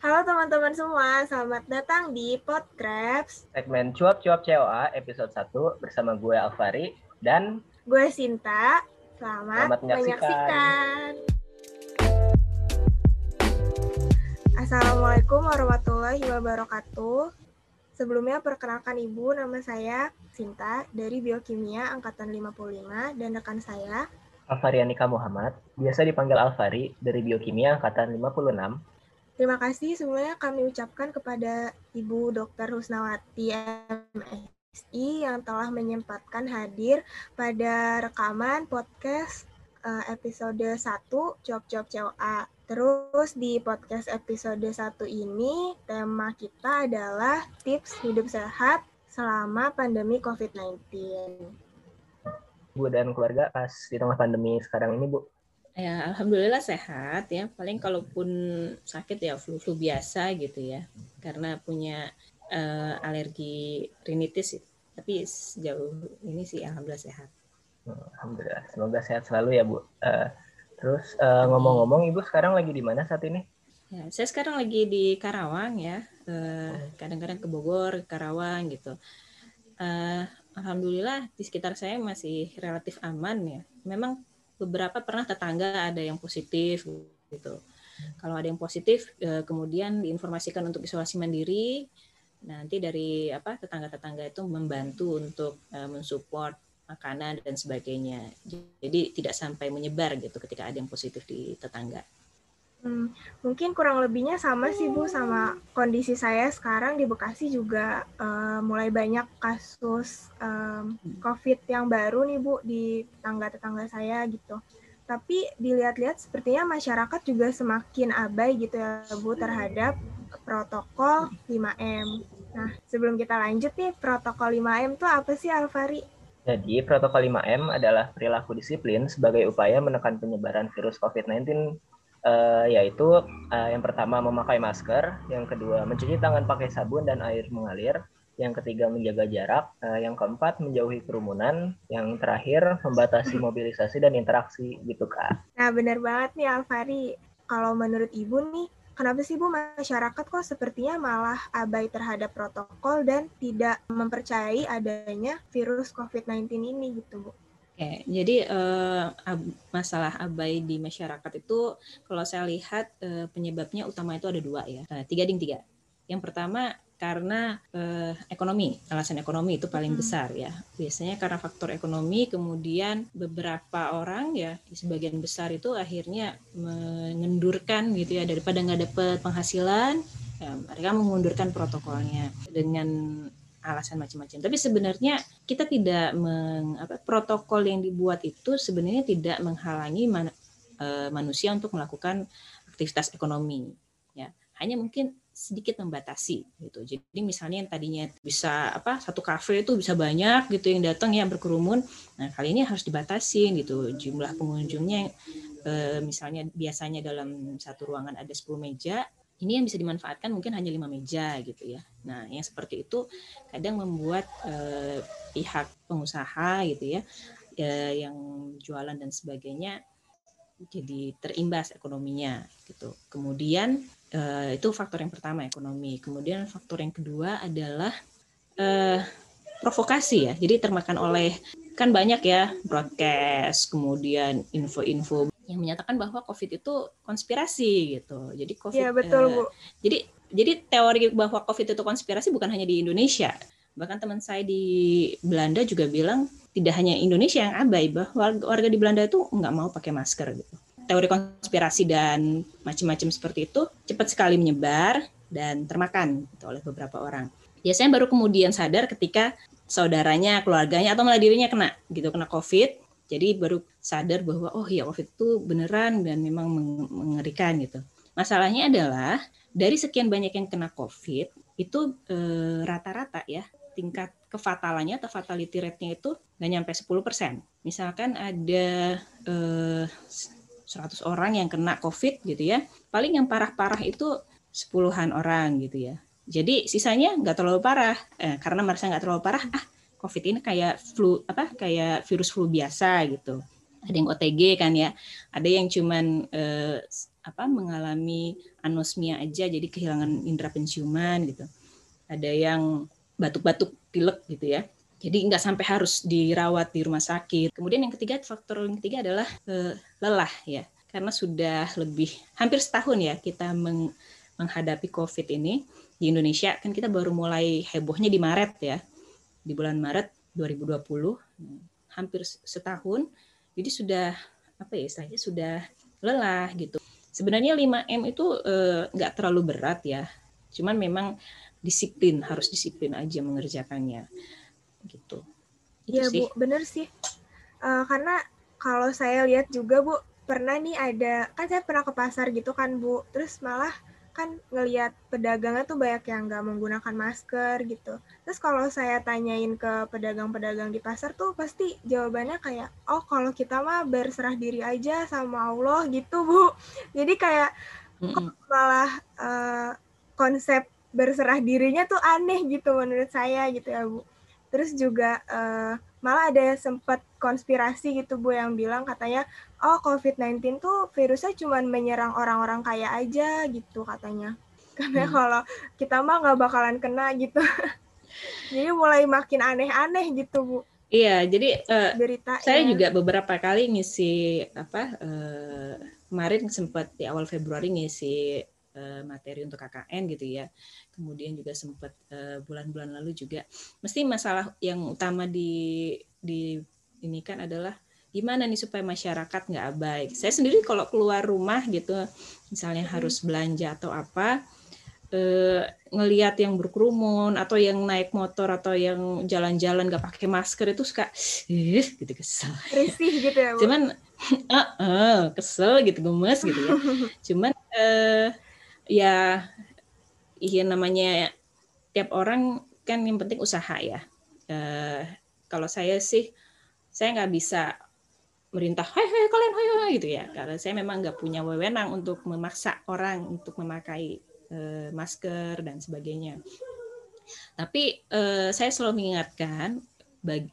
Halo teman-teman semua, selamat datang di Podcraps. Segmen Cuap-Cuap COA episode 1 bersama gue Alvari dan gue Sinta. Selamat, Selamat menyaksikan. Assalamualaikum warahmatullahi wabarakatuh. Sebelumnya perkenalkan Ibu, nama saya Sinta dari Biokimia Angkatan 55 dan rekan saya Alvarianika Muhammad, biasa dipanggil Alvari dari Biokimia Angkatan 56. Terima kasih semuanya kami ucapkan kepada Ibu Dr. Husnawati MSI yang telah menyempatkan hadir pada rekaman podcast eh, episode 1 Job-Job COA. Terus di podcast episode 1 ini tema kita adalah tips hidup sehat selama pandemi COVID-19. Bu dan keluarga pas di tengah pandemi sekarang ini, Bu. Ya, alhamdulillah sehat ya. Paling kalaupun sakit ya flu-flu biasa gitu ya. Karena punya eh, alergi rinitis. Tapi sejauh ini sih alhamdulillah sehat. Alhamdulillah, semoga sehat selalu ya, Bu. Eh, terus eh, ngomong-ngomong, Ibu sekarang lagi di mana saat ini? Ya, saya sekarang lagi di Karawang ya. Eh, Kadang-kadang ke Bogor, Karawang gitu. Eh, alhamdulillah di sekitar saya masih relatif aman ya. Memang beberapa pernah tetangga ada yang positif gitu. Kalau ada yang positif, eh, kemudian diinformasikan untuk isolasi mandiri. Nanti dari apa tetangga-tetangga itu membantu untuk eh, mensupport makanan dan sebagainya. Jadi tidak sampai menyebar gitu ketika ada yang positif di tetangga. Hmm, mungkin kurang lebihnya sama sih Bu sama kondisi saya sekarang di Bekasi juga eh, mulai banyak kasus em, COVID yang baru nih Bu di tetangga-tetangga saya gitu. Tapi dilihat-lihat sepertinya masyarakat juga semakin abai gitu ya Bu terhadap protokol 5M. Nah, sebelum kita lanjut nih, protokol 5M itu apa sih Alvari? Jadi, protokol 5M adalah perilaku disiplin sebagai upaya menekan penyebaran virus COVID-19 eh, yaitu eh, yang pertama memakai masker, yang kedua mencuci tangan pakai sabun dan air mengalir, yang ketiga menjaga jarak, eh, yang keempat menjauhi kerumunan, yang terakhir membatasi mobilisasi dan interaksi gitu kak. Nah, benar banget nih Alvari. Kalau menurut Ibu nih, kenapa sih Bu masyarakat kok sepertinya malah abai terhadap protokol dan tidak mempercayai adanya virus COVID-19 ini gitu Bu? Oke, jadi eh, ab- masalah abai di masyarakat itu kalau saya lihat eh, penyebabnya utama itu ada dua ya, Eh, tiga ding tiga. Yang pertama karena eh, ekonomi, alasan ekonomi itu paling Hmm. besar ya. Biasanya karena faktor ekonomi, kemudian beberapa orang ya, sebagian besar itu akhirnya mengendurkan gitu ya daripada nggak dapat penghasilan, ya, mereka mengundurkan protokolnya dengan alasan macam-macam. Tapi sebenarnya kita tidak meng, apa, protokol yang dibuat itu sebenarnya tidak menghalangi man- eh, manusia untuk melakukan aktivitas ekonomi. Ya, hanya mungkin sedikit membatasi gitu. Jadi misalnya yang tadinya bisa apa satu kafe itu bisa banyak gitu yang datang ya berkerumun. Nah kali ini harus dibatasi gitu jumlah pengunjungnya. eh, misalnya biasanya dalam satu ruangan ada 10 meja, ini yang bisa dimanfaatkan mungkin hanya lima meja gitu ya. Nah, yang seperti itu kadang membuat eh, pihak pengusaha gitu ya, eh, yang jualan dan sebagainya jadi terimbas ekonominya gitu. Kemudian eh, itu faktor yang pertama ekonomi. Kemudian faktor yang kedua adalah eh, provokasi ya. Jadi termakan oleh kan banyak ya broadcast, kemudian info-info yang menyatakan bahwa COVID itu konspirasi gitu. Jadi COVID Iya, betul eh, Bu. jadi jadi teori bahwa COVID itu konspirasi bukan hanya di Indonesia. Bahkan teman saya di Belanda juga bilang tidak hanya Indonesia yang abai bahwa warga di Belanda itu nggak mau pakai masker gitu. Teori konspirasi dan macam-macam seperti itu cepat sekali menyebar dan termakan gitu oleh beberapa orang. Biasanya baru kemudian sadar ketika saudaranya, keluarganya atau malah dirinya kena gitu kena COVID. Jadi baru sadar bahwa oh ya COVID itu beneran dan memang meng- mengerikan gitu. Masalahnya adalah dari sekian banyak yang kena COVID itu eh, rata-rata ya tingkat kefatalannya atau fatality rate-nya itu nggak nyampe 10%. Misalkan ada eh, 100 orang yang kena COVID gitu ya, paling yang parah-parah itu sepuluhan orang gitu ya. Jadi sisanya nggak terlalu parah, eh, karena merasa nggak terlalu parah, ah COVID ini kayak flu apa kayak virus flu biasa gitu. Ada yang OTG kan ya, ada yang cuman eh, apa mengalami anosmia aja jadi kehilangan indera penciuman gitu. Ada yang batuk-batuk pilek gitu ya. Jadi nggak sampai harus dirawat di rumah sakit. Kemudian yang ketiga faktor yang ketiga adalah uh, lelah ya. Karena sudah lebih hampir setahun ya kita meng, menghadapi covid ini. Di Indonesia kan kita baru mulai hebohnya di Maret ya di bulan Maret 2020 hampir setahun. Jadi sudah apa ya saya sudah lelah gitu. Sebenarnya 5M itu eh, nggak terlalu berat ya. Cuman memang disiplin harus disiplin aja mengerjakannya. Gitu. Iya bu. bener sih. Uh, karena kalau saya lihat juga bu pernah nih ada kan saya pernah ke pasar gitu kan bu. Terus malah kan ngelihat pedagangnya tuh banyak yang nggak menggunakan masker gitu. Terus kalau saya tanyain ke pedagang-pedagang di pasar tuh pasti jawabannya kayak, oh kalau kita mah berserah diri aja sama Allah gitu bu. Jadi kayak kok malah uh, konsep berserah dirinya tuh aneh gitu menurut saya gitu ya bu. Terus juga uh, malah ada sempat konspirasi gitu bu yang bilang katanya oh COVID-19 tuh virusnya cuma menyerang orang-orang kaya aja gitu katanya. Karena hmm. kalau kita mah nggak bakalan kena gitu. jadi mulai makin aneh-aneh gitu bu. Iya, jadi uh, berita saya juga beberapa kali ngisi apa uh, kemarin sempat di awal Februari ngisi uh, materi untuk KKN gitu ya. Kemudian juga sempat bulan-bulan uh, lalu juga. Mesti masalah yang utama di di ini kan adalah gimana nih supaya masyarakat nggak abai. Saya sendiri kalau keluar rumah gitu, misalnya hmm. harus belanja atau apa, eh, ngelihat yang berkerumun atau yang naik motor atau yang jalan-jalan nggak pakai masker itu suka, ih, gitu kesel. Risih gitu ya. Bu. Cuman, uh, uh, kesel gitu, gemes gitu ya. Cuman eh, ya, iya namanya tiap orang kan yang penting usaha ya. Eh, kalau saya sih, saya nggak bisa merintah, hai hai kalian hai hai gitu ya. Karena saya memang nggak punya wewenang untuk memaksa orang untuk memakai uh, masker dan sebagainya. Tapi uh, saya selalu mengingatkan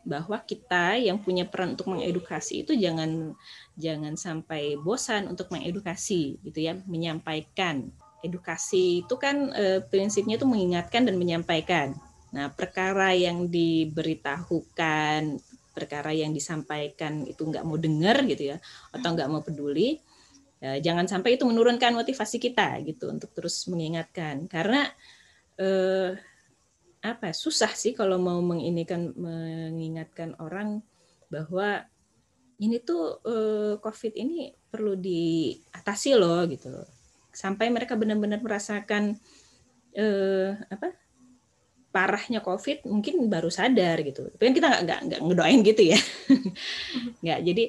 bahwa kita yang punya peran untuk mengedukasi itu jangan jangan sampai bosan untuk mengedukasi gitu ya, menyampaikan. Edukasi itu kan uh, prinsipnya itu mengingatkan dan menyampaikan. Nah, perkara yang diberitahukan perkara yang disampaikan itu nggak mau dengar gitu ya atau nggak mau peduli ya, jangan sampai itu menurunkan motivasi kita gitu untuk terus mengingatkan karena eh, apa susah sih kalau mau menginikan mengingatkan orang bahwa ini tuh eh, COVID ini perlu diatasi loh gitu sampai mereka benar-benar merasakan eh, apa parahnya COVID mungkin baru sadar gitu. Tapi kan kita nggak nggak ngedoain gitu ya. nggak. Jadi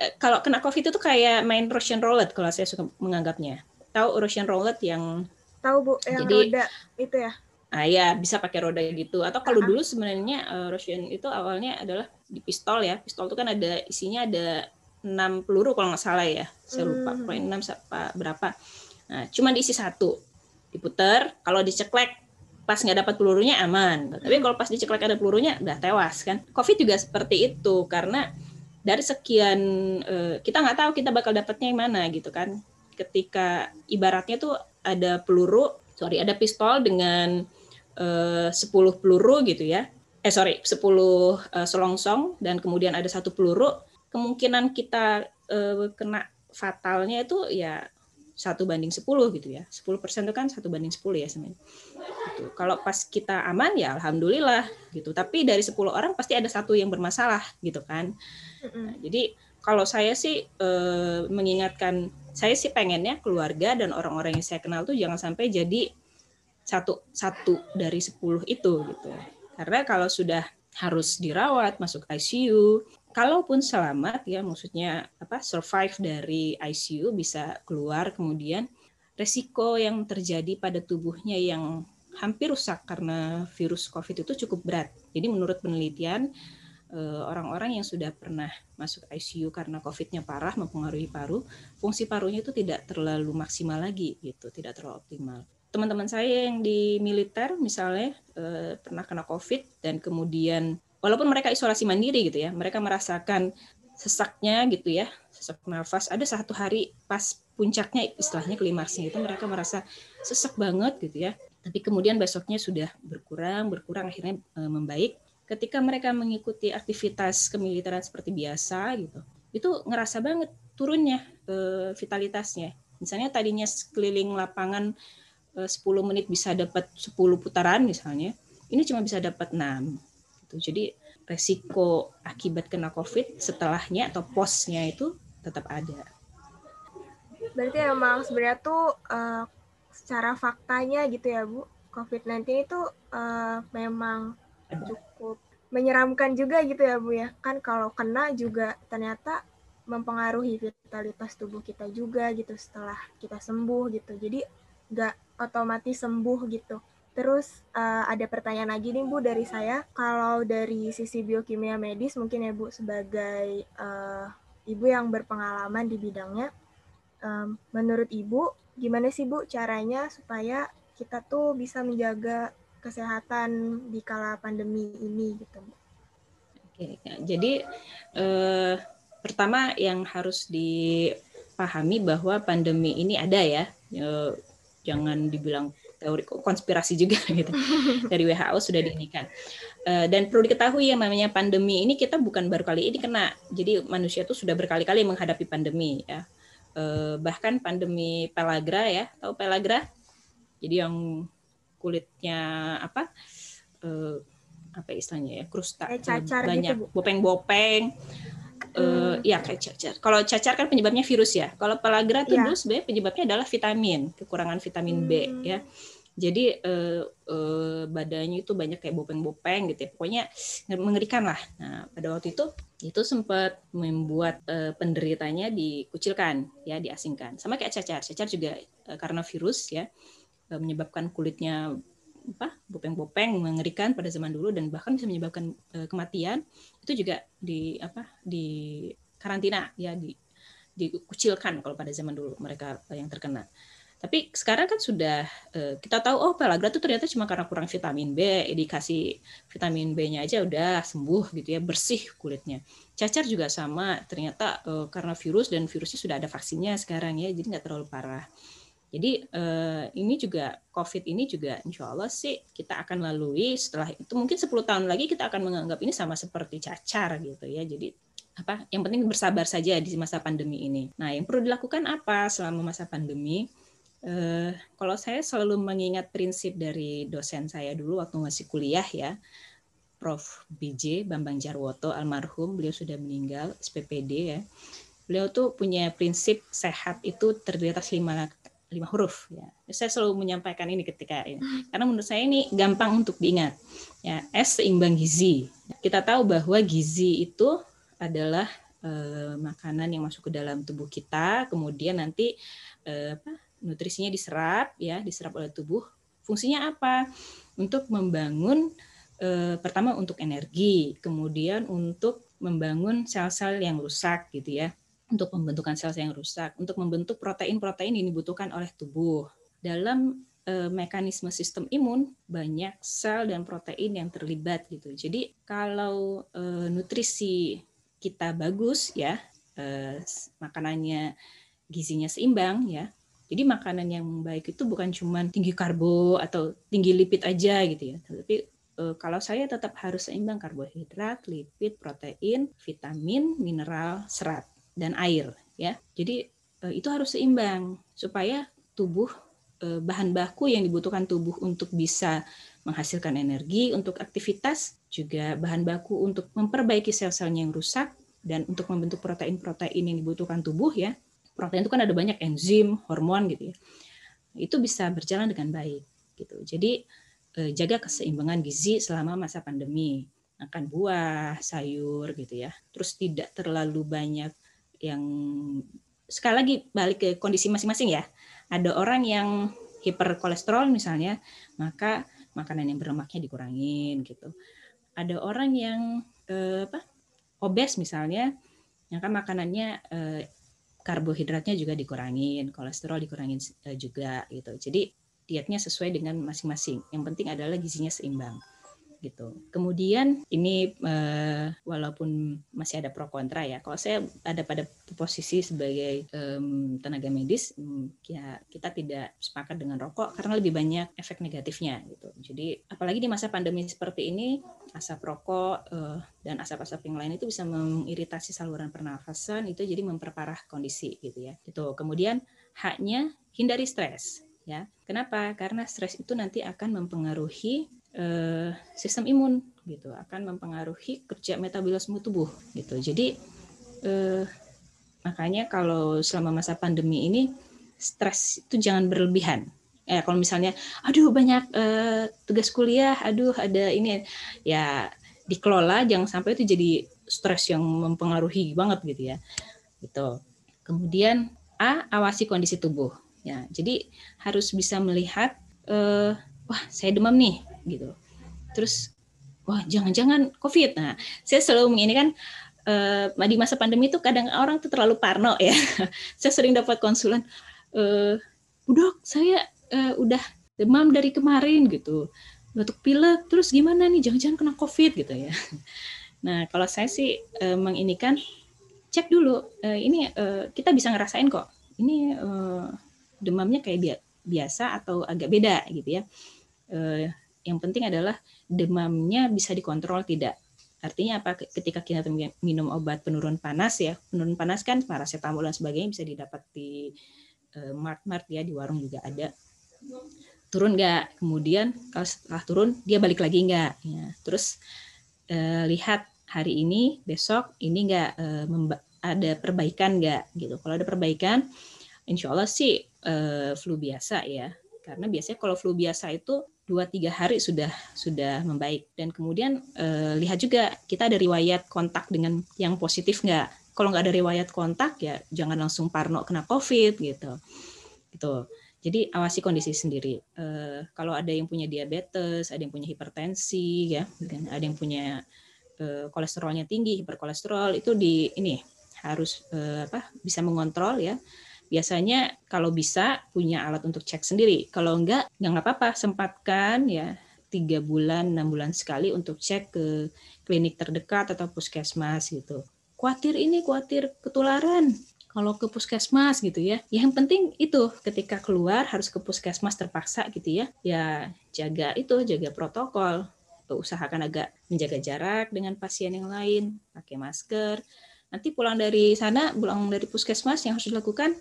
eh, kalau kena COVID itu kayak main Russian roulette kalau saya suka menganggapnya. Tahu Russian roulette yang tahu bu yang jadi, roda itu ya? Ah ya bisa pakai roda gitu. Atau kalau uh -huh. dulu sebenarnya uh, Russian itu awalnya adalah di pistol ya. Pistol itu kan ada isinya ada enam peluru kalau nggak salah ya. Saya lupa hmm. enam berapa. Nah, cuma diisi satu. Diputer, kalau diceklek pas nggak dapat pelurunya aman. Tapi kalau pas diceklek ada pelurunya udah tewas kan. Covid juga seperti itu karena dari sekian uh, kita nggak tahu kita bakal dapatnya yang mana gitu kan. Ketika ibaratnya tuh ada peluru, sorry ada pistol dengan uh, 10 peluru gitu ya. Eh sorry 10 uh, selongsong dan kemudian ada satu peluru, kemungkinan kita uh, kena fatalnya itu ya satu banding 10 gitu ya. 10 persen itu kan satu banding 10 ya sebenarnya. Gitu. Kalau pas kita aman ya alhamdulillah gitu. Tapi dari 10 orang pasti ada satu yang bermasalah gitu kan. Nah, jadi kalau saya sih e, mengingatkan saya sih pengennya keluarga dan orang-orang yang saya kenal tuh jangan sampai jadi satu satu dari 10 itu gitu. Karena kalau sudah harus dirawat masuk ICU kalaupun selamat ya maksudnya apa survive dari ICU bisa keluar kemudian resiko yang terjadi pada tubuhnya yang hampir rusak karena virus COVID itu cukup berat. Jadi menurut penelitian eh, orang-orang yang sudah pernah masuk ICU karena COVID-nya parah mempengaruhi paru, fungsi parunya itu tidak terlalu maksimal lagi gitu, tidak terlalu optimal. Teman-teman saya yang di militer misalnya eh, pernah kena COVID dan kemudian walaupun mereka isolasi mandiri gitu ya, mereka merasakan sesaknya gitu ya, sesak nafas. Ada satu hari pas puncaknya istilahnya klimaksnya itu mereka merasa sesak banget gitu ya. Tapi kemudian besoknya sudah berkurang, berkurang akhirnya e, membaik. Ketika mereka mengikuti aktivitas kemiliteran seperti biasa gitu, itu ngerasa banget turunnya e, vitalitasnya. Misalnya tadinya keliling lapangan e, 10 menit bisa dapat 10 putaran misalnya, ini cuma bisa dapat 6. Gitu. Jadi resiko akibat kena COVID setelahnya atau posnya itu tetap ada. Berarti emang sebenarnya tuh uh, secara faktanya gitu ya Bu, COVID-19 itu uh, memang cukup menyeramkan juga gitu ya Bu ya. Kan kalau kena juga ternyata mempengaruhi vitalitas tubuh kita juga gitu setelah kita sembuh gitu. Jadi nggak otomatis sembuh gitu. Terus uh, ada pertanyaan lagi nih Bu dari saya. Kalau dari sisi biokimia medis mungkin ya Bu sebagai uh, ibu yang berpengalaman di bidangnya, um, menurut Ibu gimana sih Bu caranya supaya kita tuh bisa menjaga kesehatan di kala pandemi ini gitu Bu? Oke, ya, jadi uh, pertama yang harus dipahami bahwa pandemi ini ada ya. Uh, jangan dibilang teori konspirasi juga gitu dari WHO sudah diinikan. Uh, dan perlu diketahui yang namanya pandemi ini kita bukan baru kali ini kena. Jadi manusia itu sudah berkali-kali menghadapi pandemi ya. Uh, bahkan pandemi pelagra ya, tahu pelagra? Jadi yang kulitnya apa? Uh, apa istilahnya ya? Krusta cacar banyak gitu, bopeng-bopeng. Uh, ya kayak cacar. Kalau cacar kan penyebabnya virus ya. Kalau pelagra itu ya. dulu sebenarnya penyebabnya adalah vitamin, kekurangan vitamin hmm. B ya. Jadi eh, eh, badannya itu banyak kayak bopeng-bopeng gitu ya. Pokoknya mengerikan lah. Nah, pada waktu itu itu sempat membuat eh, penderitanya dikucilkan ya, diasingkan. Sama kayak cacar. Cacar juga eh, karena virus ya eh, menyebabkan kulitnya apa bopeng-bopeng mengerikan pada zaman dulu dan bahkan bisa menyebabkan uh, kematian itu juga di apa di karantina ya di dikucilkan kalau pada zaman dulu mereka yang terkena. Tapi sekarang kan sudah uh, kita tahu oh pellagra itu ternyata cuma karena kurang vitamin B, dikasih vitamin B-nya aja udah sembuh gitu ya, bersih kulitnya. Cacar juga sama, ternyata uh, karena virus dan virusnya sudah ada vaksinnya sekarang ya, jadi nggak terlalu parah. Jadi uh, ini juga COVID ini juga insya Allah sih kita akan lalui setelah itu mungkin 10 tahun lagi kita akan menganggap ini sama seperti cacar gitu ya. Jadi apa yang penting bersabar saja di masa pandemi ini. Nah, yang perlu dilakukan apa selama masa pandemi? Uh, kalau saya selalu mengingat prinsip dari dosen saya dulu waktu masih kuliah ya, Prof. BJ Bambang Jarwoto almarhum, beliau sudah meninggal, SPPD ya. Beliau tuh punya prinsip sehat itu terdiri atas lima, lima huruf ya. Saya selalu menyampaikan ini ketika ini, karena menurut saya ini gampang untuk diingat. Ya, S seimbang gizi. Kita tahu bahwa gizi itu adalah uh, makanan yang masuk ke dalam tubuh kita, kemudian nanti uh, nutrisinya diserap ya, diserap oleh tubuh. Fungsinya apa? Untuk membangun eh, pertama untuk energi, kemudian untuk membangun sel-sel yang rusak gitu ya, untuk pembentukan sel-sel yang rusak, untuk membentuk protein-protein yang dibutuhkan oleh tubuh. Dalam eh, mekanisme sistem imun banyak sel dan protein yang terlibat gitu. Jadi kalau eh, nutrisi kita bagus ya, eh, makanannya gizinya seimbang ya, jadi makanan yang baik itu bukan cuma tinggi karbo atau tinggi lipid aja gitu ya. Tapi e, kalau saya tetap harus seimbang karbohidrat, lipid, protein, vitamin, mineral, serat dan air ya. Jadi e, itu harus seimbang supaya tubuh e, bahan baku yang dibutuhkan tubuh untuk bisa menghasilkan energi untuk aktivitas juga bahan baku untuk memperbaiki sel-selnya yang rusak dan untuk membentuk protein-protein yang dibutuhkan tubuh ya protein itu kan ada banyak enzim, hormon gitu ya. Itu bisa berjalan dengan baik gitu. Jadi eh, jaga keseimbangan gizi selama masa pandemi. Makan buah, sayur gitu ya. Terus tidak terlalu banyak yang sekali lagi balik ke kondisi masing-masing ya. Ada orang yang hiperkolesterol misalnya, maka makanan yang berlemaknya dikurangin gitu. Ada orang yang eh, apa? obes misalnya, maka makanannya eh, karbohidratnya juga dikurangin, kolesterol dikurangin eh, juga gitu. Jadi dietnya sesuai dengan masing-masing. Yang penting adalah gizinya seimbang. Gitu. Kemudian ini uh, walaupun masih ada pro kontra ya. Kalau saya ada pada posisi sebagai um, tenaga medis, um, ya kita tidak sepakat dengan rokok karena lebih banyak efek negatifnya gitu. Jadi apalagi di masa pandemi seperti ini, asap rokok uh, dan asap-asap yang lain itu bisa mengiritasi saluran pernafasan itu jadi memperparah kondisi gitu ya. Itu kemudian haknya hindari stres ya. Kenapa? Karena stres itu nanti akan mempengaruhi uh, sistem imun gitu akan mempengaruhi kerja metabolisme tubuh gitu. Jadi uh, makanya kalau selama masa pandemi ini stres itu jangan berlebihan. Eh kalau misalnya aduh banyak uh, tugas kuliah aduh ada ini ya dikelola jangan sampai itu jadi stres yang mempengaruhi banget gitu ya. Gitu. Kemudian a awasi kondisi tubuh. Ya jadi harus bisa melihat uh, wah saya demam nih gitu. Terus wah jangan-jangan COVID. Nah, saya selalu ini kan uh, di masa pandemi itu kadang orang tuh terlalu parno ya. saya sering dapat konsulan, uh, dok saya uh, udah demam dari kemarin gitu, batuk pilek, terus gimana nih? Jangan-jangan kena COVID gitu ya. Nah, kalau saya sih uh, menginikan cek dulu, uh, ini uh, kita bisa ngerasain kok. Ini uh, demamnya kayak biasa atau agak beda gitu ya. Uh, yang penting adalah demamnya bisa dikontrol tidak. Artinya apa? Ketika kita minum obat penurun panas ya, penurun panas kan paracetamol dan sebagainya bisa didapat di mart-mart ya di warung juga ada. Turun nggak? Kemudian kalau setelah turun dia balik lagi nggak? Ya. Terus uh, lihat hari ini, besok ini nggak uh, ada perbaikan nggak gitu. Kalau ada perbaikan, insya Allah sih uh, flu biasa ya. Karena biasanya kalau flu biasa itu dua tiga hari sudah sudah membaik. Dan kemudian eh, lihat juga kita ada riwayat kontak dengan yang positif nggak? Kalau nggak ada riwayat kontak ya jangan langsung parno kena covid gitu. Gitu. Jadi awasi kondisi sendiri. Eh, kalau ada yang punya diabetes ada yang punya hipertensi ya ada yang punya eh, kolesterolnya tinggi hiperkolesterol itu di ini harus eh, apa bisa mengontrol ya biasanya kalau bisa punya alat untuk cek sendiri. Kalau enggak, ya nggak apa-apa, sempatkan ya tiga bulan, enam bulan sekali untuk cek ke klinik terdekat atau puskesmas gitu. Kuatir ini, kuatir ketularan. Kalau ke puskesmas gitu ya yang penting itu ketika keluar harus ke puskesmas terpaksa gitu ya, ya jaga itu, jaga protokol, usahakan agak menjaga jarak dengan pasien yang lain, pakai masker. Nanti pulang dari sana, pulang dari puskesmas yang harus dilakukan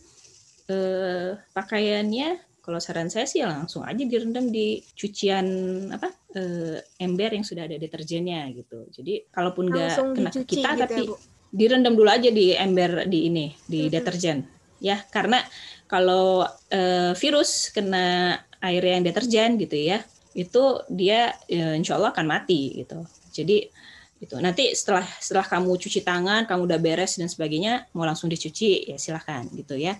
eh, pakaiannya kalau saran saya sih ya langsung aja direndam di cucian apa eh, ember yang sudah ada deterjennya gitu. Jadi kalaupun nggak kena ke kita gitu ya, tapi ya, direndam dulu aja di ember di ini di hmm. deterjen ya karena kalau eh, virus kena air yang deterjen gitu ya itu dia eh, insya Allah akan mati gitu. Jadi itu nanti setelah setelah kamu cuci tangan kamu udah beres dan sebagainya mau langsung dicuci ya silahkan gitu ya Ya,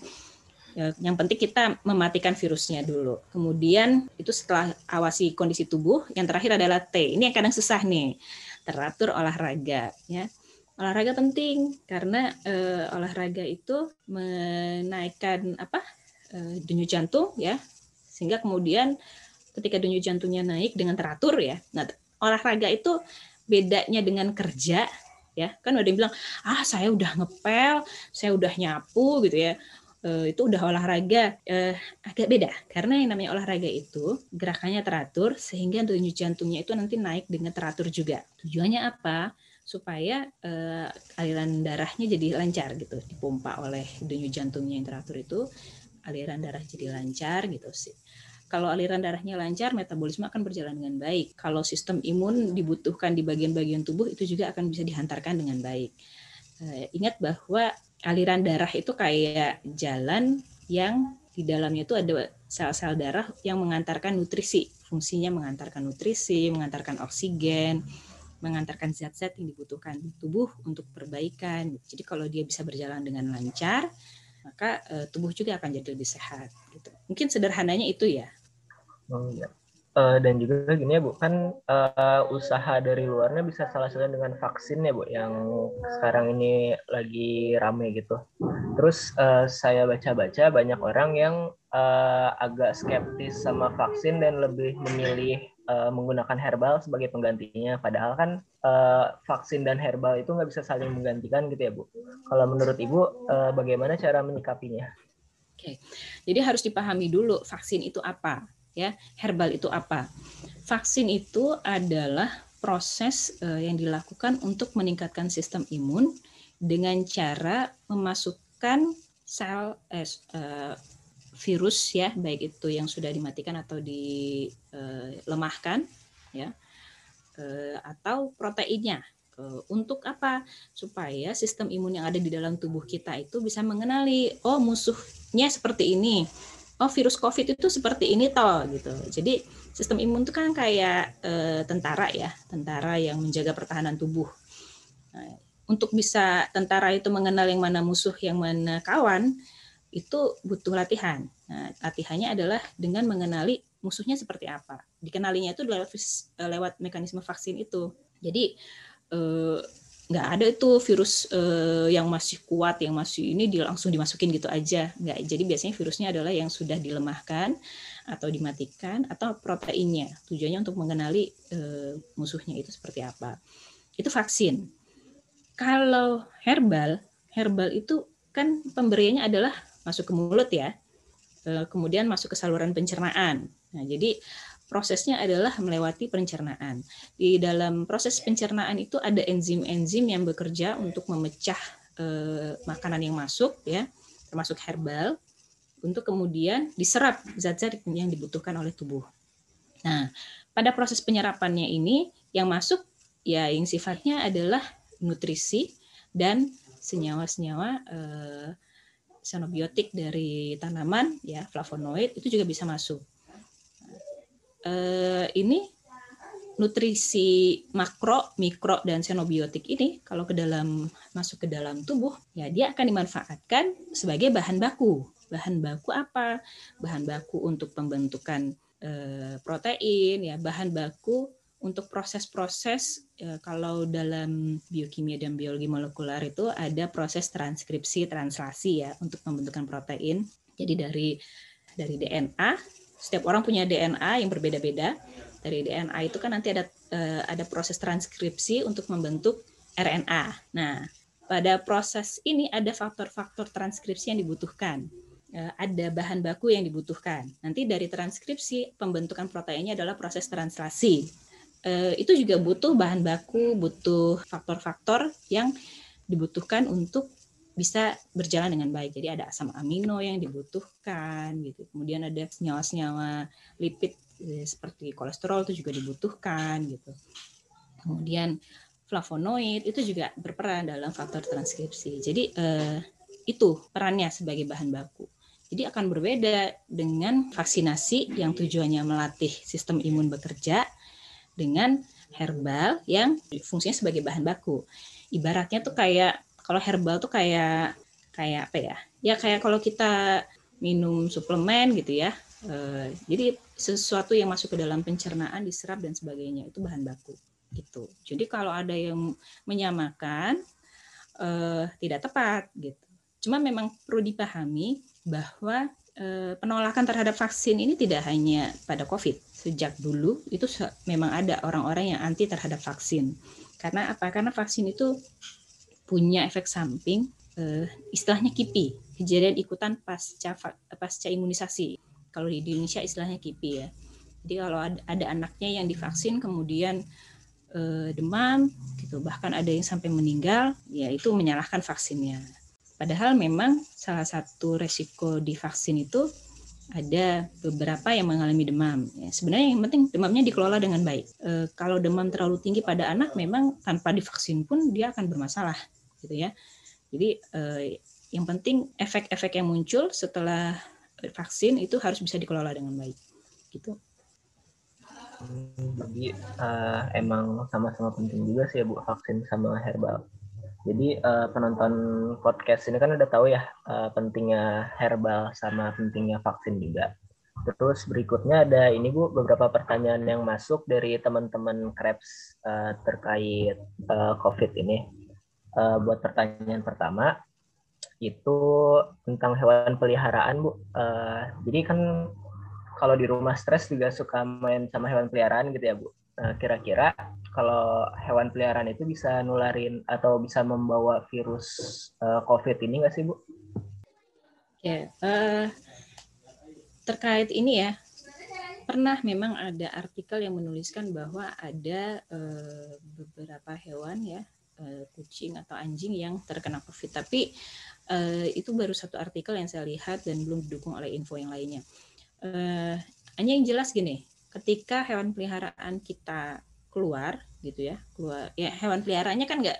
yang penting kita mematikan virusnya dulu. Kemudian itu setelah awasi kondisi tubuh, yang terakhir adalah T. Ini yang kadang susah nih, teratur olahraga. Ya, olahraga penting karena eh, olahraga itu menaikkan apa eh, denyut jantung, ya, sehingga kemudian ketika denyut jantungnya naik dengan teratur, ya. Nah, olahraga itu bedanya dengan kerja ya kan ada yang bilang ah saya udah ngepel saya udah nyapu gitu ya uh, itu udah olahraga uh, agak beda karena yang namanya olahraga itu gerakannya teratur sehingga denyut jantungnya itu nanti naik dengan teratur juga. Tujuannya apa? Supaya uh, aliran darahnya jadi lancar gitu, dipompa oleh denyut jantungnya yang teratur itu aliran darah jadi lancar gitu sih. Kalau aliran darahnya lancar, metabolisme akan berjalan dengan baik. Kalau sistem imun dibutuhkan di bagian-bagian tubuh, itu juga akan bisa dihantarkan dengan baik. Uh, ingat bahwa aliran darah itu kayak jalan yang di dalamnya itu ada sel-sel darah yang mengantarkan nutrisi. Fungsinya mengantarkan nutrisi, mengantarkan oksigen, mengantarkan zat-zat yang dibutuhkan tubuh untuk perbaikan. Jadi kalau dia bisa berjalan dengan lancar, maka uh, tubuh juga akan jadi lebih sehat. Gitu. Mungkin sederhananya itu ya. Oh iya. Uh, dan juga gini ya Bu, kan uh, usaha dari luarnya bisa salah satu dengan vaksin ya Bu, yang sekarang ini lagi rame gitu. Terus uh, saya baca-baca banyak orang yang uh, agak skeptis sama vaksin dan lebih memilih uh, menggunakan herbal sebagai penggantinya. Padahal kan uh, vaksin dan herbal itu nggak bisa saling menggantikan gitu ya Bu. Kalau menurut Ibu uh, bagaimana cara menyikapinya? Oke, jadi harus dipahami dulu vaksin itu apa ya, herbal itu apa. Vaksin itu adalah proses uh, yang dilakukan untuk meningkatkan sistem imun dengan cara memasukkan sel eh, uh, virus ya baik itu yang sudah dimatikan atau dilemahkan ya eh, atau proteinnya. Untuk apa? Supaya sistem imun yang ada di dalam tubuh kita itu bisa mengenali oh musuhnya seperti ini oh virus covid itu seperti ini toh gitu jadi sistem imun itu kan kayak e, tentara ya tentara yang menjaga pertahanan tubuh nah, untuk bisa tentara itu mengenal yang mana musuh yang mana kawan itu butuh latihan. Nah, latihannya adalah dengan mengenali musuhnya seperti apa. Dikenalinya itu lewat, eh, lewat mekanisme vaksin itu. Jadi eh, nggak ada itu virus eh, yang masih kuat, yang masih ini langsung dimasukin gitu aja. Nggak. Jadi biasanya virusnya adalah yang sudah dilemahkan atau dimatikan atau proteinnya. Tujuannya untuk mengenali musuhnya itu seperti apa. Itu vaksin. Kalau herbal, herbal itu kan pemberiannya adalah masuk ke mulut ya, eh, kemudian masuk ke saluran pencernaan. Nah, jadi prosesnya adalah melewati pencernaan. Di dalam proses pencernaan itu ada enzim-enzim yang bekerja untuk memecah eh, makanan yang masuk ya, termasuk herbal untuk kemudian diserap zat-zat yang dibutuhkan oleh tubuh. Nah, pada proses penyerapannya ini yang masuk ya yang sifatnya adalah nutrisi dan senyawa-senyawa eh, xenobiotik dari tanaman ya flavonoid itu juga bisa masuk. Uh, ini nutrisi makro, mikro dan xenobiotik ini kalau ke dalam masuk ke dalam tubuh ya dia akan dimanfaatkan sebagai bahan baku. Bahan baku apa? Bahan baku untuk pembentukan uh, protein ya, bahan baku untuk proses-proses ya, kalau dalam biokimia dan biologi molekuler itu ada proses transkripsi translasi ya untuk pembentukan protein. Jadi dari dari DNA, setiap orang punya DNA yang berbeda-beda. Dari DNA itu kan nanti ada eh, ada proses transkripsi untuk membentuk RNA. Nah, pada proses ini ada faktor-faktor transkripsi yang dibutuhkan eh, ada bahan baku yang dibutuhkan. Nanti dari transkripsi pembentukan proteinnya adalah proses translasi. Eh, itu juga butuh bahan baku, butuh faktor-faktor yang dibutuhkan untuk bisa berjalan dengan baik. Jadi ada asam amino yang dibutuhkan gitu. Kemudian ada senyawa-senyawa lipid eh, seperti kolesterol itu juga dibutuhkan gitu. Kemudian flavonoid itu juga berperan dalam faktor transkripsi. Jadi eh, itu perannya sebagai bahan baku. Jadi akan berbeda dengan vaksinasi yang tujuannya melatih sistem imun bekerja dengan herbal yang fungsinya sebagai bahan baku. Ibaratnya tuh kayak kalau herbal tuh kayak kayak apa ya? Ya kayak kalau kita minum suplemen gitu ya. E, jadi sesuatu yang masuk ke dalam pencernaan diserap dan sebagainya itu bahan baku gitu. Jadi kalau ada yang menyamakan e, tidak tepat gitu. Cuma memang perlu dipahami bahwa e, penolakan terhadap vaksin ini tidak hanya pada COVID sejak dulu itu memang ada orang-orang yang anti terhadap vaksin. Karena apa? Karena vaksin itu punya efek samping eh, istilahnya KIPI, kejadian ikutan pasca pasca imunisasi. Kalau di Indonesia istilahnya KIPI ya. Jadi kalau ada, ada anaknya yang divaksin kemudian eh, demam gitu, bahkan ada yang sampai meninggal, ya itu menyalahkan vaksinnya. Padahal memang salah satu resiko di vaksin itu ada beberapa yang mengalami demam. Ya, sebenarnya yang penting demamnya dikelola dengan baik. E, kalau demam terlalu tinggi pada anak, memang tanpa divaksin pun dia akan bermasalah, gitu ya. Jadi e, yang penting efek-efek yang muncul setelah vaksin itu harus bisa dikelola dengan baik, gitu. Jadi uh, emang sama-sama penting juga sih ya bu vaksin sama herbal. Jadi uh, penonton podcast ini kan udah tahu ya uh, pentingnya herbal sama pentingnya vaksin juga. Terus berikutnya ada ini Bu beberapa pertanyaan yang masuk dari teman-teman Krebs uh, terkait uh, COVID ini. Uh, buat pertanyaan pertama, itu tentang hewan peliharaan Bu. Uh, jadi kan kalau di rumah stres juga suka main sama hewan peliharaan gitu ya Bu. Nah, kira-kira kalau hewan peliharaan itu bisa nularin atau bisa membawa virus uh, COVID ini nggak sih Bu? Ya, uh, terkait ini ya, pernah memang ada artikel yang menuliskan bahwa ada uh, beberapa hewan ya, uh, kucing atau anjing yang terkena COVID. Tapi uh, itu baru satu artikel yang saya lihat dan belum didukung oleh info yang lainnya. Uh, hanya yang jelas gini, ketika hewan peliharaan kita keluar gitu ya, keluar ya hewan peliharaannya kan nggak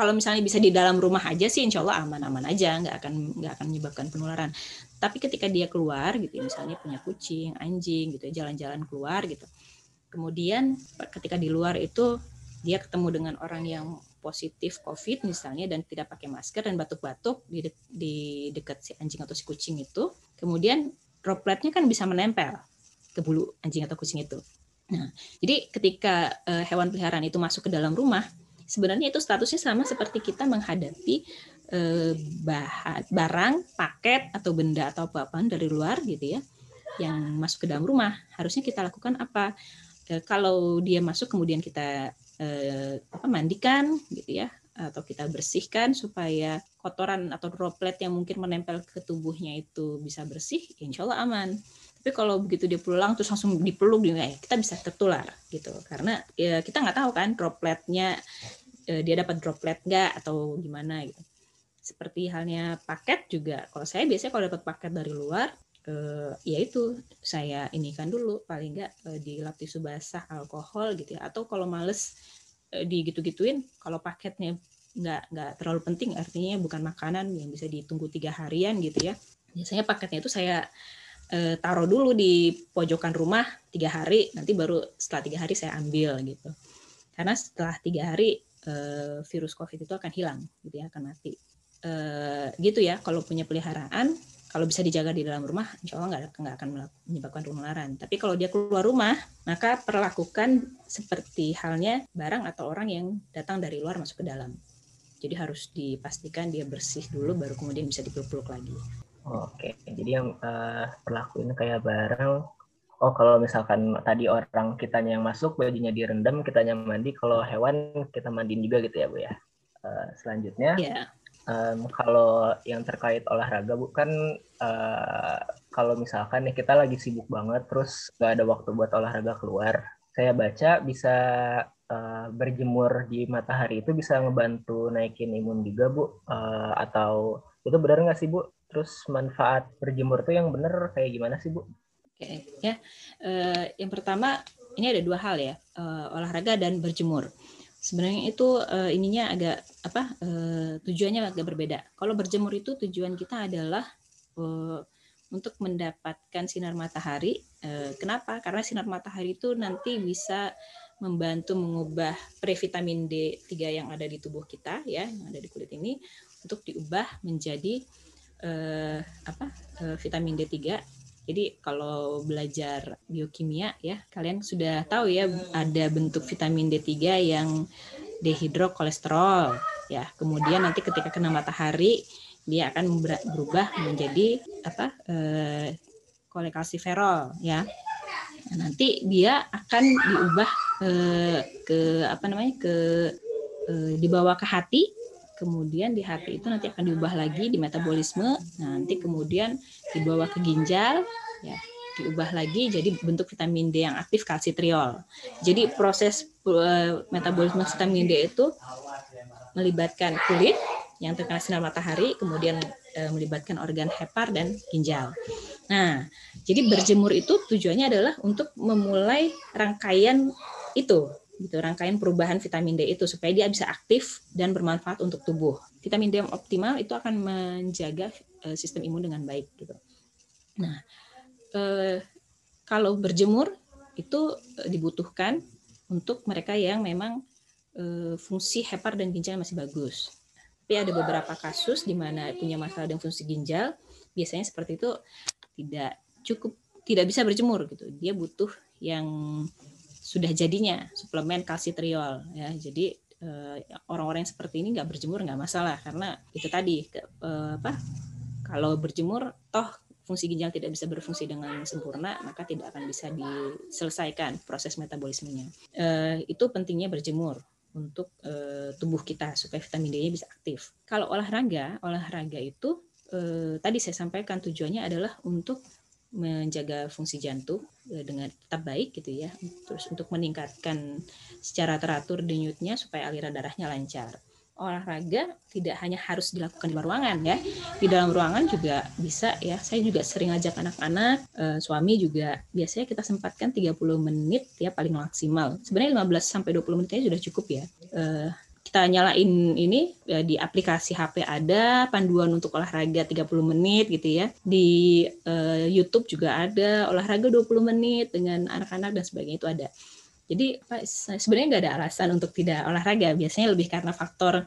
kalau misalnya bisa di dalam rumah aja sih insya Allah aman-aman aja nggak akan nggak akan menyebabkan penularan tapi ketika dia keluar gitu ya, misalnya punya kucing anjing gitu ya jalan-jalan keluar gitu kemudian ketika di luar itu dia ketemu dengan orang yang positif COVID misalnya dan tidak pakai masker dan batuk-batuk di, de di dekat si anjing atau si kucing itu, kemudian dropletnya kan bisa menempel ke bulu anjing atau kucing itu. Nah, jadi ketika uh, hewan peliharaan itu masuk ke dalam rumah, sebenarnya itu statusnya sama seperti kita menghadapi eh, bahan, barang, paket atau benda atau apa-apa dari luar gitu ya yang masuk ke dalam rumah. Harusnya kita lakukan apa? Eh, kalau dia masuk kemudian kita eh, mandikan gitu ya atau kita bersihkan supaya kotoran atau droplet yang mungkin menempel ke tubuhnya itu bisa bersih, insya Allah aman. Tapi kalau begitu dia pulang terus langsung dipeluk, ya kita bisa tertular gitu. Karena ya, kita nggak tahu kan dropletnya uh, dia dapat droplet nggak atau gimana gitu. Seperti halnya paket juga. Kalau saya biasanya kalau dapat paket dari luar, uh, ya itu saya ini kan dulu paling nggak uh, dilap tisu basah alkohol gitu ya. Atau kalau males uh, digitu-gituin, kalau paketnya nggak nggak terlalu penting artinya bukan makanan yang bisa ditunggu tiga harian gitu ya. Biasanya paketnya itu saya uh, taruh dulu di pojokan rumah tiga hari, nanti baru setelah tiga hari saya ambil gitu. Karena setelah tiga hari uh, virus COVID itu akan hilang, gitu ya, akan mati. Uh, gitu ya, kalau punya peliharaan, kalau bisa dijaga di dalam rumah, insya Allah nggak, nggak akan menyebabkan penularan. Tapi kalau dia keluar rumah, maka perlakukan seperti halnya barang atau orang yang datang dari luar masuk ke dalam. Jadi harus dipastikan dia bersih dulu, baru kemudian bisa dipeluk-peluk lagi. Oke, jadi yang uh, perlakuin kayak barang oh kalau misalkan tadi orang kitanya yang masuk bajunya direndam kitanya mandi kalau hewan kita mandiin juga gitu ya bu ya uh, selanjutnya yeah. Um, kalau yang terkait olahraga bu kan uh, kalau misalkan nih kita lagi sibuk banget terus nggak ada waktu buat olahraga keluar saya baca bisa uh, berjemur di matahari itu bisa ngebantu naikin imun juga bu uh, atau itu benar nggak sih bu terus manfaat berjemur tuh yang bener kayak gimana sih bu Oke, ya. Uh, yang pertama ini ada dua hal ya, uh, olahraga dan berjemur. Sebenarnya itu uh, ininya agak apa uh, tujuannya agak berbeda. Kalau berjemur itu tujuan kita adalah uh, untuk mendapatkan sinar matahari. Uh, kenapa? Karena sinar matahari itu nanti bisa membantu mengubah previtamin D3 yang ada di tubuh kita ya, yang ada di kulit ini untuk diubah menjadi uh, apa? Uh, vitamin D3 jadi kalau belajar biokimia ya, kalian sudah tahu ya ada bentuk vitamin D3 yang dehidrokolesterol ya. Kemudian nanti ketika kena matahari dia akan berubah menjadi apa? Eh, kolekalsiferol ya. Nah, nanti dia akan diubah eh, ke apa namanya? ke eh, dibawa ke hati kemudian di hati itu nanti akan diubah lagi di metabolisme. Nanti kemudian dibawa ke ginjal ya diubah lagi jadi bentuk vitamin D yang aktif kalsitriol. Jadi proses uh, metabolisme vitamin D itu melibatkan kulit yang terkena sinar matahari kemudian uh, melibatkan organ hepar dan ginjal. Nah jadi berjemur itu tujuannya adalah untuk memulai rangkaian itu gitu rangkaian perubahan vitamin D itu supaya dia bisa aktif dan bermanfaat untuk tubuh. Vitamin D yang optimal itu akan menjaga uh, sistem imun dengan baik gitu. Nah, uh, kalau berjemur itu uh, dibutuhkan untuk mereka yang memang uh, fungsi hepar dan ginjal masih bagus. Tapi ada beberapa kasus di mana punya masalah dengan fungsi ginjal, biasanya seperti itu tidak cukup tidak bisa berjemur gitu. Dia butuh yang sudah jadinya suplemen kalsitriol ya. Jadi orang-orang yang seperti ini nggak berjemur nggak masalah karena itu tadi apa kalau berjemur toh fungsi ginjal tidak bisa berfungsi dengan sempurna, maka tidak akan bisa diselesaikan proses metabolismenya. E, itu pentingnya berjemur untuk tubuh kita supaya vitamin D-nya bisa aktif. Kalau olahraga, olahraga itu tadi saya sampaikan tujuannya adalah untuk menjaga fungsi jantung dengan tetap baik gitu ya, terus untuk meningkatkan secara teratur denyutnya supaya aliran darahnya lancar olahraga tidak hanya harus dilakukan di luar ruangan ya. Di dalam ruangan juga bisa ya. Saya juga sering ajak anak-anak, eh, suami juga biasanya kita sempatkan 30 menit ya paling maksimal. Sebenarnya 15 sampai 20 menitnya sudah cukup ya. Eh, kita nyalain ini ya, di aplikasi HP ada panduan untuk olahraga 30 menit gitu ya. Di eh, YouTube juga ada olahraga 20 menit dengan anak-anak dan sebagainya itu ada. Jadi sebenarnya nggak ada alasan untuk tidak olahraga. Biasanya lebih karena faktor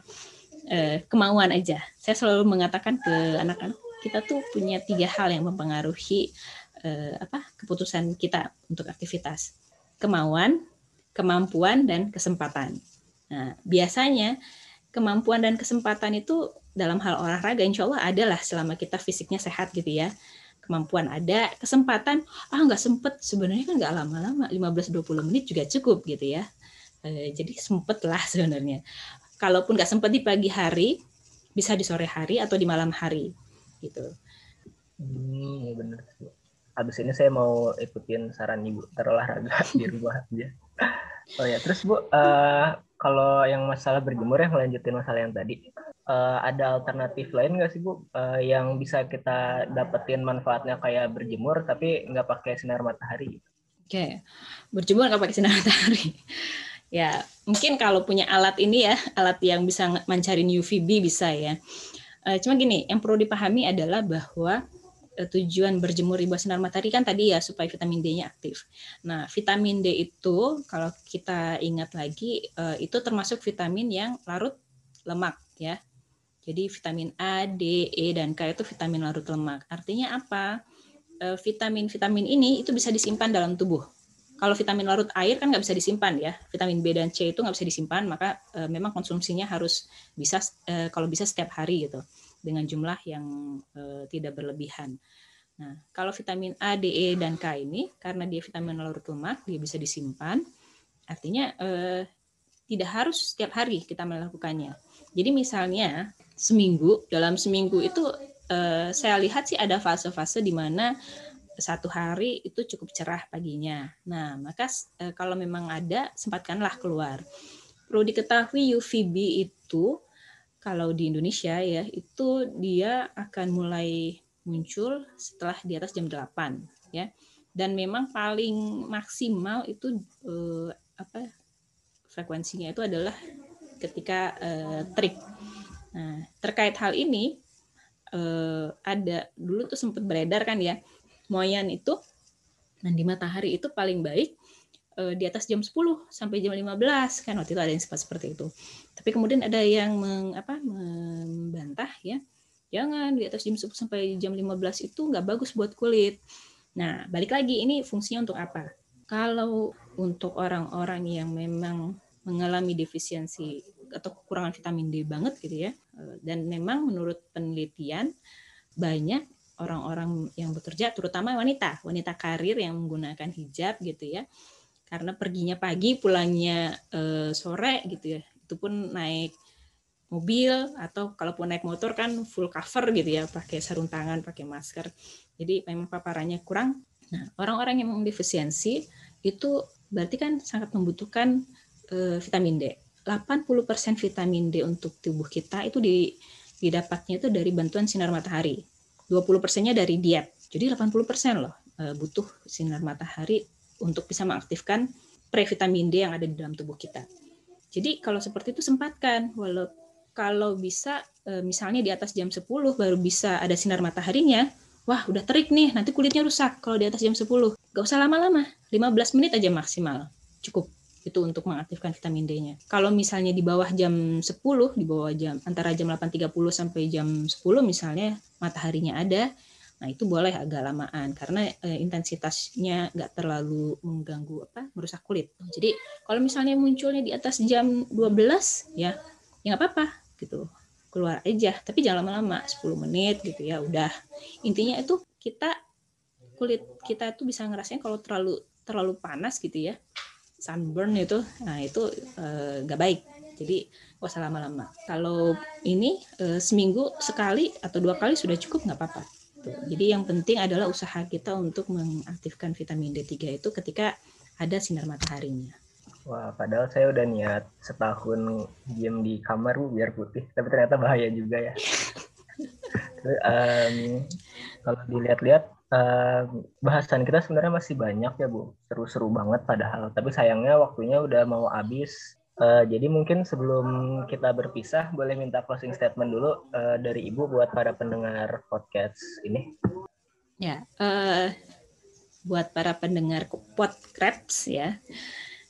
eh, kemauan aja. Saya selalu mengatakan ke anak-anak kita tuh punya tiga hal yang mempengaruhi eh, apa keputusan kita untuk aktivitas: kemauan, kemampuan, dan kesempatan. Nah, biasanya kemampuan dan kesempatan itu dalam hal olahraga, insya Allah adalah selama kita fisiknya sehat gitu ya kemampuan ada, kesempatan, ah nggak sempet, sebenarnya kan nggak lama-lama, 15-20 menit juga cukup gitu ya. E, jadi sempet lah sebenarnya. Kalaupun nggak sempet di pagi hari, bisa di sore hari atau di malam hari gitu. Hmm, iya benar. Habis ini saya mau ikutin saran ibu terolahraga di rumah aja. Oh ya, terus bu, uh, kalau yang masalah berjemur ya melanjutin masalah yang tadi uh, ada alternatif lain nggak sih Bu uh, yang bisa kita dapetin manfaatnya kayak berjemur tapi nggak pakai sinar matahari? Oke, okay. berjemur nggak pakai sinar matahari. ya, mungkin kalau punya alat ini ya, alat yang bisa mancarin UVB bisa ya. Uh, cuma gini, yang perlu dipahami adalah bahwa tujuan berjemur di bawah sinar matahari kan tadi ya supaya vitamin D-nya aktif. Nah, vitamin D itu kalau kita ingat lagi itu termasuk vitamin yang larut lemak ya. Jadi vitamin A, D, E, dan K itu vitamin larut lemak. Artinya apa? E, vitamin-vitamin ini itu bisa disimpan dalam tubuh. Kalau vitamin larut air kan nggak bisa disimpan ya. Vitamin B dan C itu nggak bisa disimpan, maka memang konsumsinya harus bisa kalau bisa setiap hari gitu dengan jumlah yang e, tidak berlebihan. Nah, kalau vitamin A, D, E, dan K ini karena dia vitamin larut lemak, dia bisa disimpan. Artinya eh, tidak harus setiap hari kita melakukannya. Jadi misalnya seminggu dalam seminggu itu uh, saya lihat sih ada fase-fase di mana satu hari itu cukup cerah paginya. Nah, maka uh, kalau memang ada sempatkanlah keluar. Perlu diketahui UVB itu kalau di Indonesia ya itu dia akan mulai muncul setelah di atas jam 8 ya. Dan memang paling maksimal itu uh, apa frekuensinya itu adalah ketika uh, trik Nah, terkait hal ini eh, ada dulu tuh sempat beredar kan ya, moyan itu nah di matahari itu paling baik eh, di atas jam 10 sampai jam 15 kan waktu itu ada yang sempat seperti itu. Tapi kemudian ada yang meng, apa, membantah ya, jangan di atas jam 10 sampai jam 15 itu nggak bagus buat kulit. Nah, balik lagi ini fungsinya untuk apa? Kalau untuk orang-orang yang memang mengalami defisiensi atau kekurangan vitamin D banget gitu ya. Eh, dan memang menurut penelitian banyak orang-orang yang bekerja terutama wanita, wanita karir yang menggunakan hijab gitu ya. Karena perginya pagi, pulangnya e, sore gitu ya. Itu pun naik mobil atau kalaupun naik motor kan full cover gitu ya, pakai sarung tangan, pakai masker. Jadi memang paparannya kurang. Nah, orang-orang yang defisiensi itu berarti kan sangat membutuhkan e, vitamin D. 80% vitamin D untuk tubuh kita itu didapatnya itu dari bantuan sinar matahari. 20 persennya dari diet. Jadi 80 persen loh eh, butuh sinar matahari untuk bisa mengaktifkan previtamin D yang ada di dalam tubuh kita. Jadi kalau seperti itu sempatkan, walau kalau bisa eh, misalnya di atas jam 10 baru bisa ada sinar mataharinya, wah udah terik nih, nanti kulitnya rusak kalau di atas jam 10. Gak usah lama-lama, 15 menit aja maksimal, cukup itu untuk mengaktifkan vitamin D-nya. Kalau misalnya di bawah jam 10, di bawah jam antara jam 8.30 sampai jam 10 misalnya mataharinya ada, Nah itu boleh agak lamaan karena e, intensitasnya nggak terlalu mengganggu apa merusak kulit. Jadi kalau misalnya munculnya di atas jam 12 ya ya nggak apa-apa gitu. Keluar aja tapi jangan lama-lama 10 menit gitu ya udah. Intinya itu kita kulit kita itu bisa ngerasain kalau terlalu terlalu panas gitu ya sunburn itu nah itu e, nggak baik. Jadi gak usah lama-lama. Kalau ini e, seminggu sekali atau dua kali sudah cukup nggak apa-apa Gitu. Jadi yang penting adalah usaha kita untuk mengaktifkan vitamin D3 itu ketika ada sinar mataharinya. Wah, padahal saya udah niat setahun diem di kamar bu biar putih, tapi ternyata bahaya juga ya. um, kalau dilihat-lihat um, bahasan kita sebenarnya masih banyak ya bu, seru-seru banget padahal. Tapi sayangnya waktunya udah mau habis. Uh, jadi mungkin sebelum kita berpisah, boleh minta closing statement dulu uh, dari Ibu buat para pendengar podcast ini. Ya, uh, buat para pendengar podcast ya,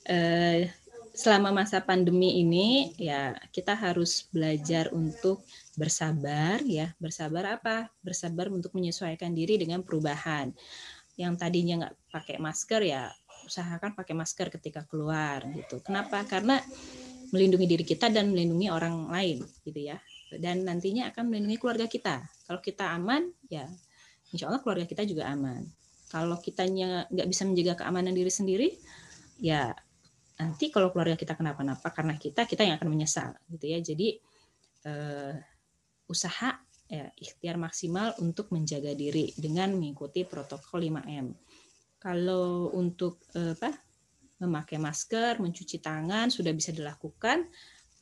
uh, selama masa pandemi ini ya kita harus belajar untuk bersabar ya, bersabar apa? Bersabar untuk menyesuaikan diri dengan perubahan. Yang tadinya nggak pakai masker ya usahakan pakai masker ketika keluar gitu. Kenapa? Karena melindungi diri kita dan melindungi orang lain gitu ya. Dan nantinya akan melindungi keluarga kita. Kalau kita aman, ya insya Allah keluarga kita juga aman. Kalau kitanya nggak bisa menjaga keamanan diri sendiri, ya nanti kalau keluarga kita kenapa-napa karena kita, kita yang akan menyesal gitu ya. Jadi eh, usaha ya ikhtiar maksimal untuk menjaga diri dengan mengikuti protokol 5M kalau untuk eh, apa memakai masker, mencuci tangan sudah bisa dilakukan,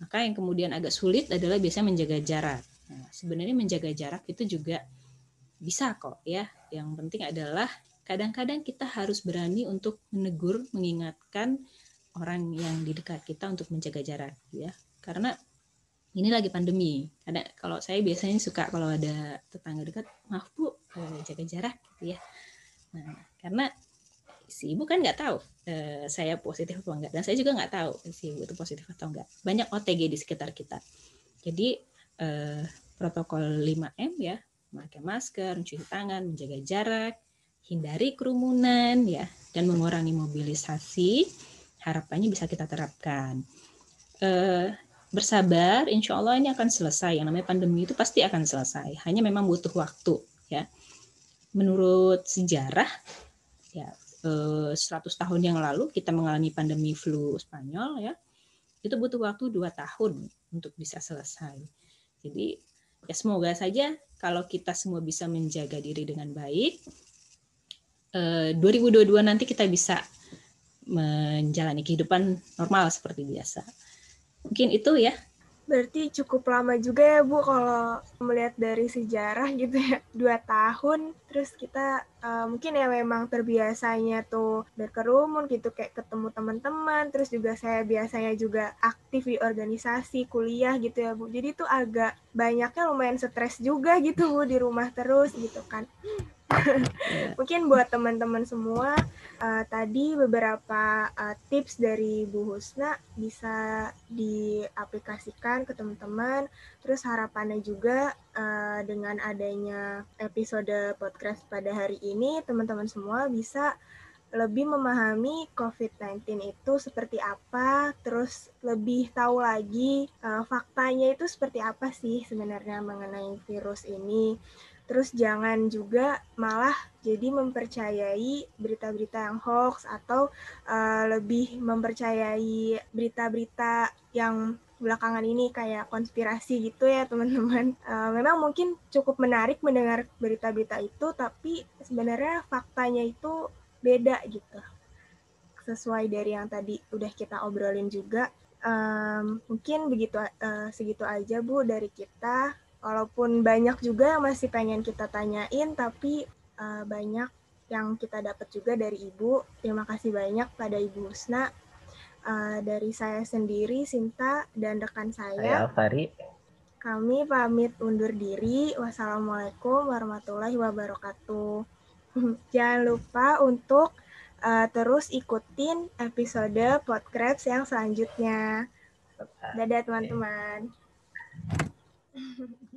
maka yang kemudian agak sulit adalah biasanya menjaga jarak. Nah, sebenarnya menjaga jarak itu juga bisa kok ya. Yang penting adalah kadang-kadang kita harus berani untuk menegur, mengingatkan orang yang di dekat kita untuk menjaga jarak ya. Karena ini lagi pandemi. Ada kalau saya biasanya suka kalau ada tetangga dekat, maaf bu, eh, jaga jarak gitu ya. Nah, karena si ibu kan nggak tahu uh, saya positif atau enggak dan saya juga nggak tahu si ibu itu positif atau enggak banyak OTG di sekitar kita. Jadi uh, protokol 5M ya memakai masker mencuci tangan menjaga jarak hindari kerumunan ya dan mengurangi mobilisasi harapannya bisa kita terapkan. Uh, bersabar insya Allah ini akan selesai. Yang namanya pandemi itu pasti akan selesai. Hanya memang butuh waktu ya. Menurut sejarah ya 100 eh, tahun yang lalu kita mengalami pandemi flu Spanyol ya itu butuh waktu dua tahun untuk bisa selesai. Jadi ya semoga saja kalau kita semua bisa menjaga diri dengan baik, 2022 eh, nanti kita bisa menjalani kehidupan normal seperti biasa. Mungkin itu ya Berarti cukup lama juga ya Bu kalau melihat dari sejarah gitu ya. Dua tahun terus kita uh, mungkin ya memang terbiasanya tuh berkerumun gitu kayak ketemu teman-teman. Terus juga saya biasanya juga aktif di organisasi kuliah gitu ya Bu. Jadi tuh agak banyaknya lumayan stres juga gitu Bu di rumah terus gitu kan. Mungkin buat teman-teman semua uh, tadi beberapa uh, tips dari Bu Husna bisa diaplikasikan ke teman-teman. Terus harapannya juga uh, dengan adanya episode podcast pada hari ini teman-teman semua bisa lebih memahami COVID-19 itu seperti apa, terus lebih tahu lagi uh, faktanya itu seperti apa sih sebenarnya mengenai virus ini. Terus jangan juga malah jadi mempercayai berita-berita yang hoax atau uh, lebih mempercayai berita-berita yang belakangan ini kayak konspirasi gitu ya teman-teman. Uh, memang mungkin cukup menarik mendengar berita-berita itu, tapi sebenarnya faktanya itu beda gitu. Sesuai dari yang tadi udah kita obrolin juga. Um, mungkin begitu uh, segitu aja Bu dari kita walaupun banyak juga yang masih pengen kita tanyain tapi uh, banyak yang kita dapat juga dari ibu. Terima kasih banyak pada ibu Husna uh, eh, dari saya sendiri Sinta dan rekan saya. Alfari kami pamit undur diri. Wassalamualaikum warahmatullahi wabarakatuh. Jangan lupa untuk uh, terus ikutin episode podcast yang selanjutnya. Dadah teman-teman. Thank you.